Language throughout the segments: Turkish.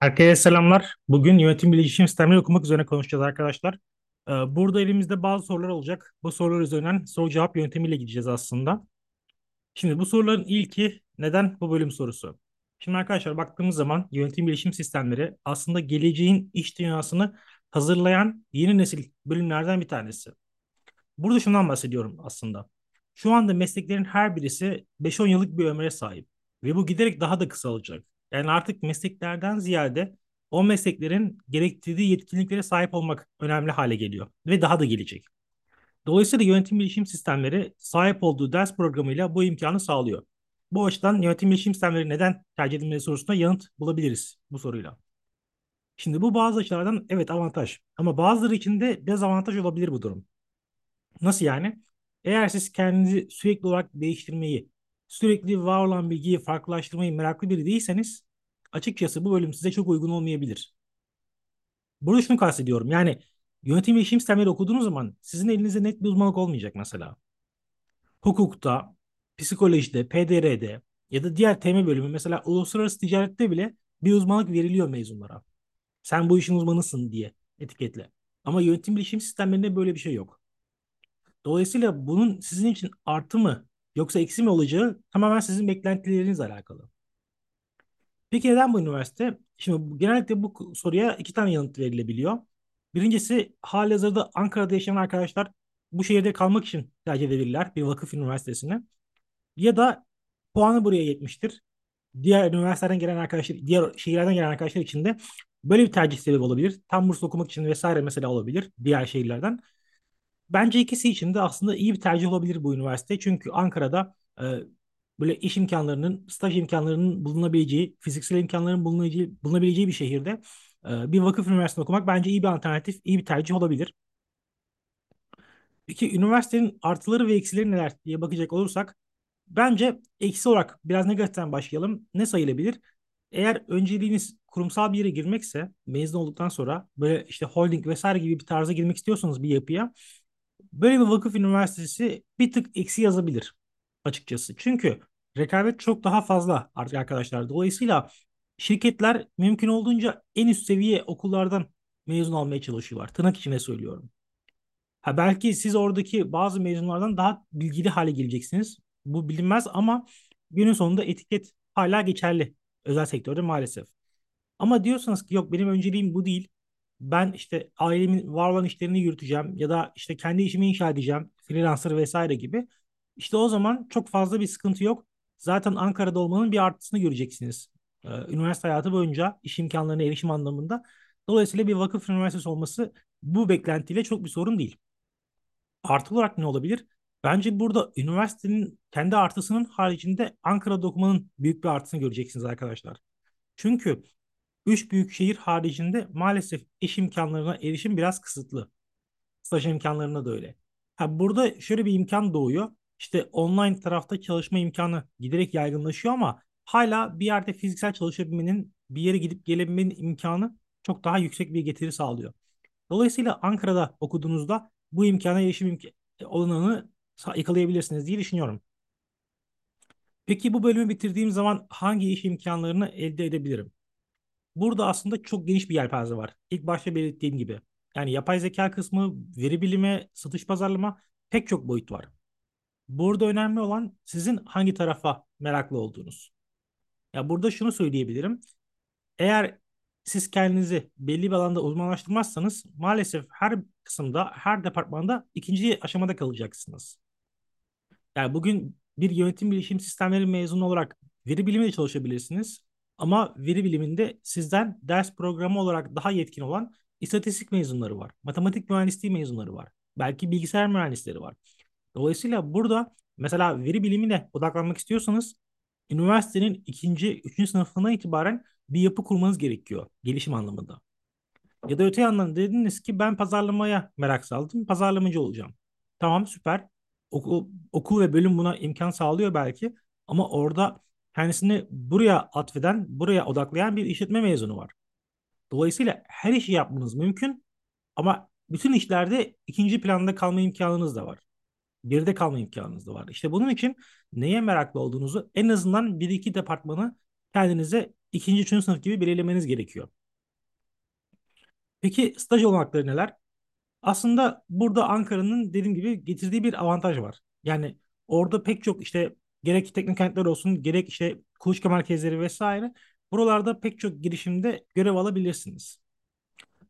Herkese selamlar. Bugün yönetim bilişim sistemleri okumak üzerine konuşacağız arkadaşlar. Ee, Burada elimizde bazı sorular olacak. Bu sorular üzerinden soru cevap yöntemiyle gideceğiz aslında. Şimdi bu soruların ilki neden bu bölüm sorusu? Şimdi arkadaşlar baktığımız zaman yönetim bilişim sistemleri aslında geleceğin iş dünyasını hazırlayan yeni nesil bölümlerden bir tanesi. Burada şundan bahsediyorum aslında. Şu anda mesleklerin her birisi 5-10 yıllık bir ömre sahip. Ve bu giderek daha da kısalacak. Yani artık mesleklerden ziyade o mesleklerin gerektirdiği yetkinliklere sahip olmak önemli hale geliyor. Ve daha da gelecek. Dolayısıyla yönetim bilişim sistemleri sahip olduğu ders programıyla bu imkanı sağlıyor. Bu açıdan yönetim bilişim sistemleri neden tercih edilmeli sorusuna yanıt bulabiliriz bu soruyla. Şimdi bu bazı açılardan evet avantaj ama bazıları için de dezavantaj olabilir bu durum. Nasıl yani? Eğer siz kendinizi sürekli olarak değiştirmeyi, sürekli var olan bilgiyi farklılaştırmayı meraklı biri değilseniz açıkçası bu bölüm size çok uygun olmayabilir. Burada şunu kastediyorum. Yani yönetim ve işim sistemleri okuduğunuz zaman sizin elinizde net bir uzmanlık olmayacak mesela. Hukukta, psikolojide, PDR'de ya da diğer tema bölümü mesela uluslararası ticarette bile bir uzmanlık veriliyor mezunlara. Sen bu işin uzmanısın diye etiketle. Ama yönetim bilişim sistemlerinde böyle bir şey yok. Dolayısıyla bunun sizin için artı mı yoksa eksi mi olacağı tamamen sizin beklentilerinizle alakalı. Peki neden bu üniversite? Şimdi genellikle bu soruya iki tane yanıt verilebiliyor. Birincisi halihazırda Ankara'da yaşayan arkadaşlar bu şehirde kalmak için tercih edebilirler bir vakıf üniversitesine. Ya da puanı buraya yetmiştir. Diğer üniversitelerden gelen arkadaşlar, diğer şehirlerden gelen arkadaşlar için de böyle bir tercih sebebi olabilir. Tam burs okumak için vesaire mesela olabilir diğer şehirlerden. Bence ikisi için de aslında iyi bir tercih olabilir bu üniversite. Çünkü Ankara'da e, böyle iş imkanlarının, staj imkanlarının bulunabileceği, fiziksel imkanların bulunabileceği, bulunabileceği bir şehirde e, bir vakıf üniversitesinde okumak bence iyi bir alternatif, iyi bir tercih olabilir. Peki üniversitenin artıları ve eksileri neler diye bakacak olursak bence eksi olarak biraz negatiften başlayalım. Ne sayılabilir? Eğer önceliğiniz kurumsal bir yere girmekse mezun olduktan sonra böyle işte holding vesaire gibi bir tarza girmek istiyorsanız bir yapıya Böyle bir vakıf üniversitesi bir tık eksi yazabilir açıkçası. Çünkü rekabet çok daha fazla artık arkadaşlar. Dolayısıyla şirketler mümkün olduğunca en üst seviye okullardan mezun almaya çalışıyorlar. Tırnak içine söylüyorum. Ha belki siz oradaki bazı mezunlardan daha bilgili hale geleceksiniz. Bu bilinmez ama günün sonunda etiket hala geçerli özel sektörde maalesef. Ama diyorsanız ki yok benim önceliğim bu değil ben işte ailemin var olan işlerini yürüteceğim ya da işte kendi işimi inşa edeceğim, freelancer vesaire gibi. İşte o zaman çok fazla bir sıkıntı yok. Zaten Ankara'da olmanın bir artısını göreceksiniz. Ee, üniversite hayatı boyunca iş imkanlarına erişim anlamında. Dolayısıyla bir vakıf üniversitesi olması bu beklentiyle çok bir sorun değil. Artı olarak ne olabilir? Bence burada üniversitenin kendi artısının haricinde Ankara'da okumanın büyük bir artısını göreceksiniz arkadaşlar. Çünkü Üç büyük şehir haricinde maalesef iş imkanlarına erişim biraz kısıtlı. Staj imkanlarına da öyle. Ha, burada şöyle bir imkan doğuyor. İşte online tarafta çalışma imkanı giderek yaygınlaşıyor ama hala bir yerde fiziksel çalışabilmenin, bir yere gidip gelebilmenin imkanı çok daha yüksek bir getiri sağlıyor. Dolayısıyla Ankara'da okuduğunuzda bu imkana erişim imk olanağını yakalayabilirsiniz diye düşünüyorum. Peki bu bölümü bitirdiğim zaman hangi iş imkanlarını elde edebilirim? Burada aslında çok geniş bir yelpaze var. İlk başta belirttiğim gibi. Yani yapay zeka kısmı, veri bilimi, satış pazarlama pek çok boyut var. Burada önemli olan sizin hangi tarafa meraklı olduğunuz. Ya burada şunu söyleyebilirim. Eğer siz kendinizi belli bir alanda uzmanlaştırmazsanız maalesef her kısımda, her departmanda ikinci aşamada kalacaksınız. Yani bugün bir yönetim bilişim sistemleri mezunu olarak veri bilimi çalışabilirsiniz. Ama veri biliminde sizden ders programı olarak daha yetkin olan istatistik mezunları var. Matematik mühendisliği mezunları var. Belki bilgisayar mühendisleri var. Dolayısıyla burada mesela veri bilimine odaklanmak istiyorsanız üniversitenin ikinci, üçüncü sınıfından itibaren bir yapı kurmanız gerekiyor gelişim anlamında. Ya da öte yandan dediniz ki ben pazarlamaya merak saldım, pazarlamacı olacağım. Tamam süper. Okul, okul ve bölüm buna imkan sağlıyor belki ama orada kendisini buraya atfeden, buraya odaklayan bir işletme mezunu var. Dolayısıyla her işi yapmanız mümkün ama bütün işlerde ikinci planda kalma imkanınız da var. Geride kalma imkanınız da var. İşte bunun için neye meraklı olduğunuzu en azından bir iki departmanı kendinize ikinci, üçüncü sınıf gibi belirlemeniz gerekiyor. Peki staj olanakları neler? Aslında burada Ankara'nın dediğim gibi getirdiği bir avantaj var. Yani orada pek çok işte gerek teknokentler olsun gerek işte kuluçka merkezleri vesaire buralarda pek çok girişimde görev alabilirsiniz.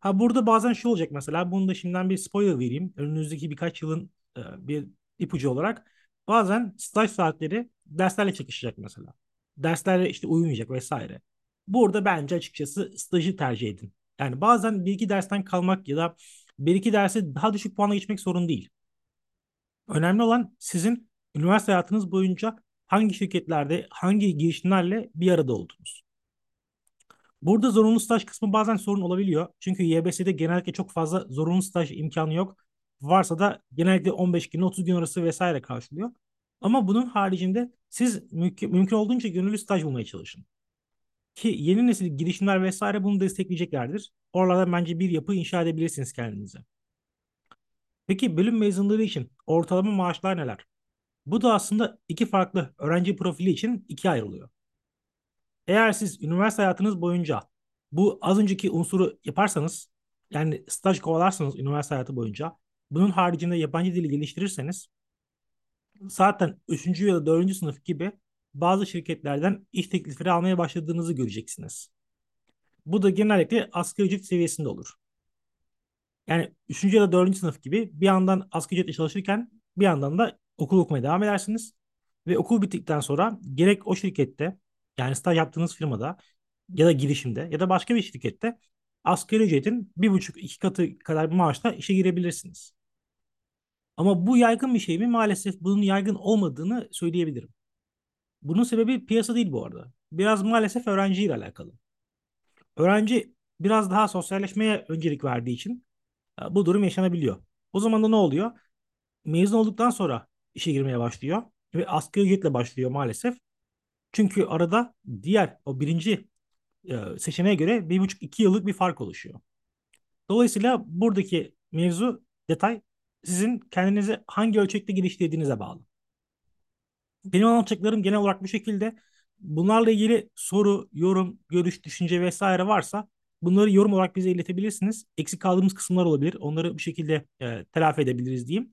Ha burada bazen şu olacak mesela bunu da şimdiden bir spoiler vereyim. Önünüzdeki birkaç yılın e, bir ipucu olarak bazen staj saatleri derslerle çakışacak mesela. Derslerle işte uyumayacak vesaire. Burada bence açıkçası stajı tercih edin. Yani bazen bir iki dersten kalmak ya da bir iki derse daha düşük puanla geçmek sorun değil. Önemli olan sizin üniversite hayatınız boyunca hangi şirketlerde, hangi girişimlerle bir arada oldunuz. Burada zorunlu staj kısmı bazen sorun olabiliyor. Çünkü YBS'de genellikle çok fazla zorunlu staj imkanı yok. Varsa da genellikle 15 gün, 30 gün arası vesaire karşılıyor. Ama bunun haricinde siz mümkün, mümkün olduğunca gönüllü staj bulmaya çalışın. Ki yeni nesil girişimler vesaire bunu destekleyeceklerdir. Oralarda bence bir yapı inşa edebilirsiniz kendinize. Peki bölüm mezunları için ortalama maaşlar neler? Bu da aslında iki farklı öğrenci profili için ikiye ayrılıyor. Eğer siz üniversite hayatınız boyunca bu az önceki unsuru yaparsanız yani staj kovalarsanız üniversite hayatı boyunca bunun haricinde yabancı dili geliştirirseniz zaten 3. ya da 4. sınıf gibi bazı şirketlerden iş teklifleri almaya başladığınızı göreceksiniz. Bu da genellikle asgari ücret seviyesinde olur. Yani 3. ya da 4. sınıf gibi bir yandan asgari ücretle çalışırken bir yandan da okul okumaya devam edersiniz. Ve okul bittikten sonra gerek o şirkette yani staj yaptığınız firmada ya da girişimde ya da başka bir şirkette asgari ücretin bir buçuk iki katı kadar bir maaşla işe girebilirsiniz. Ama bu yaygın bir şey mi? Maalesef bunun yaygın olmadığını söyleyebilirim. Bunun sebebi piyasa değil bu arada. Biraz maalesef öğrenciyle alakalı. Öğrenci biraz daha sosyalleşmeye öncelik verdiği için e, bu durum yaşanabiliyor. O zaman da ne oluyor? Mezun olduktan sonra işe girmeye başlıyor ve asgari ücretle başlıyor maalesef. Çünkü arada diğer o birinci e, seçeneğe göre bir buçuk iki yıllık bir fark oluşuyor. Dolayısıyla buradaki mevzu detay sizin kendinizi hangi ölçekte geliştirdiğinize bağlı. Benim anlatacaklarım genel olarak bu şekilde. Bunlarla ilgili soru, yorum, görüş, düşünce vesaire varsa bunları yorum olarak bize iletebilirsiniz. Eksik kaldığımız kısımlar olabilir. Onları bu şekilde e, telafi edebiliriz diyeyim.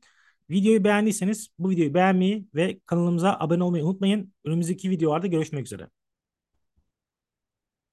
Videoyu beğendiyseniz bu videoyu beğenmeyi ve kanalımıza abone olmayı unutmayın. Önümüzdeki videolarda görüşmek üzere.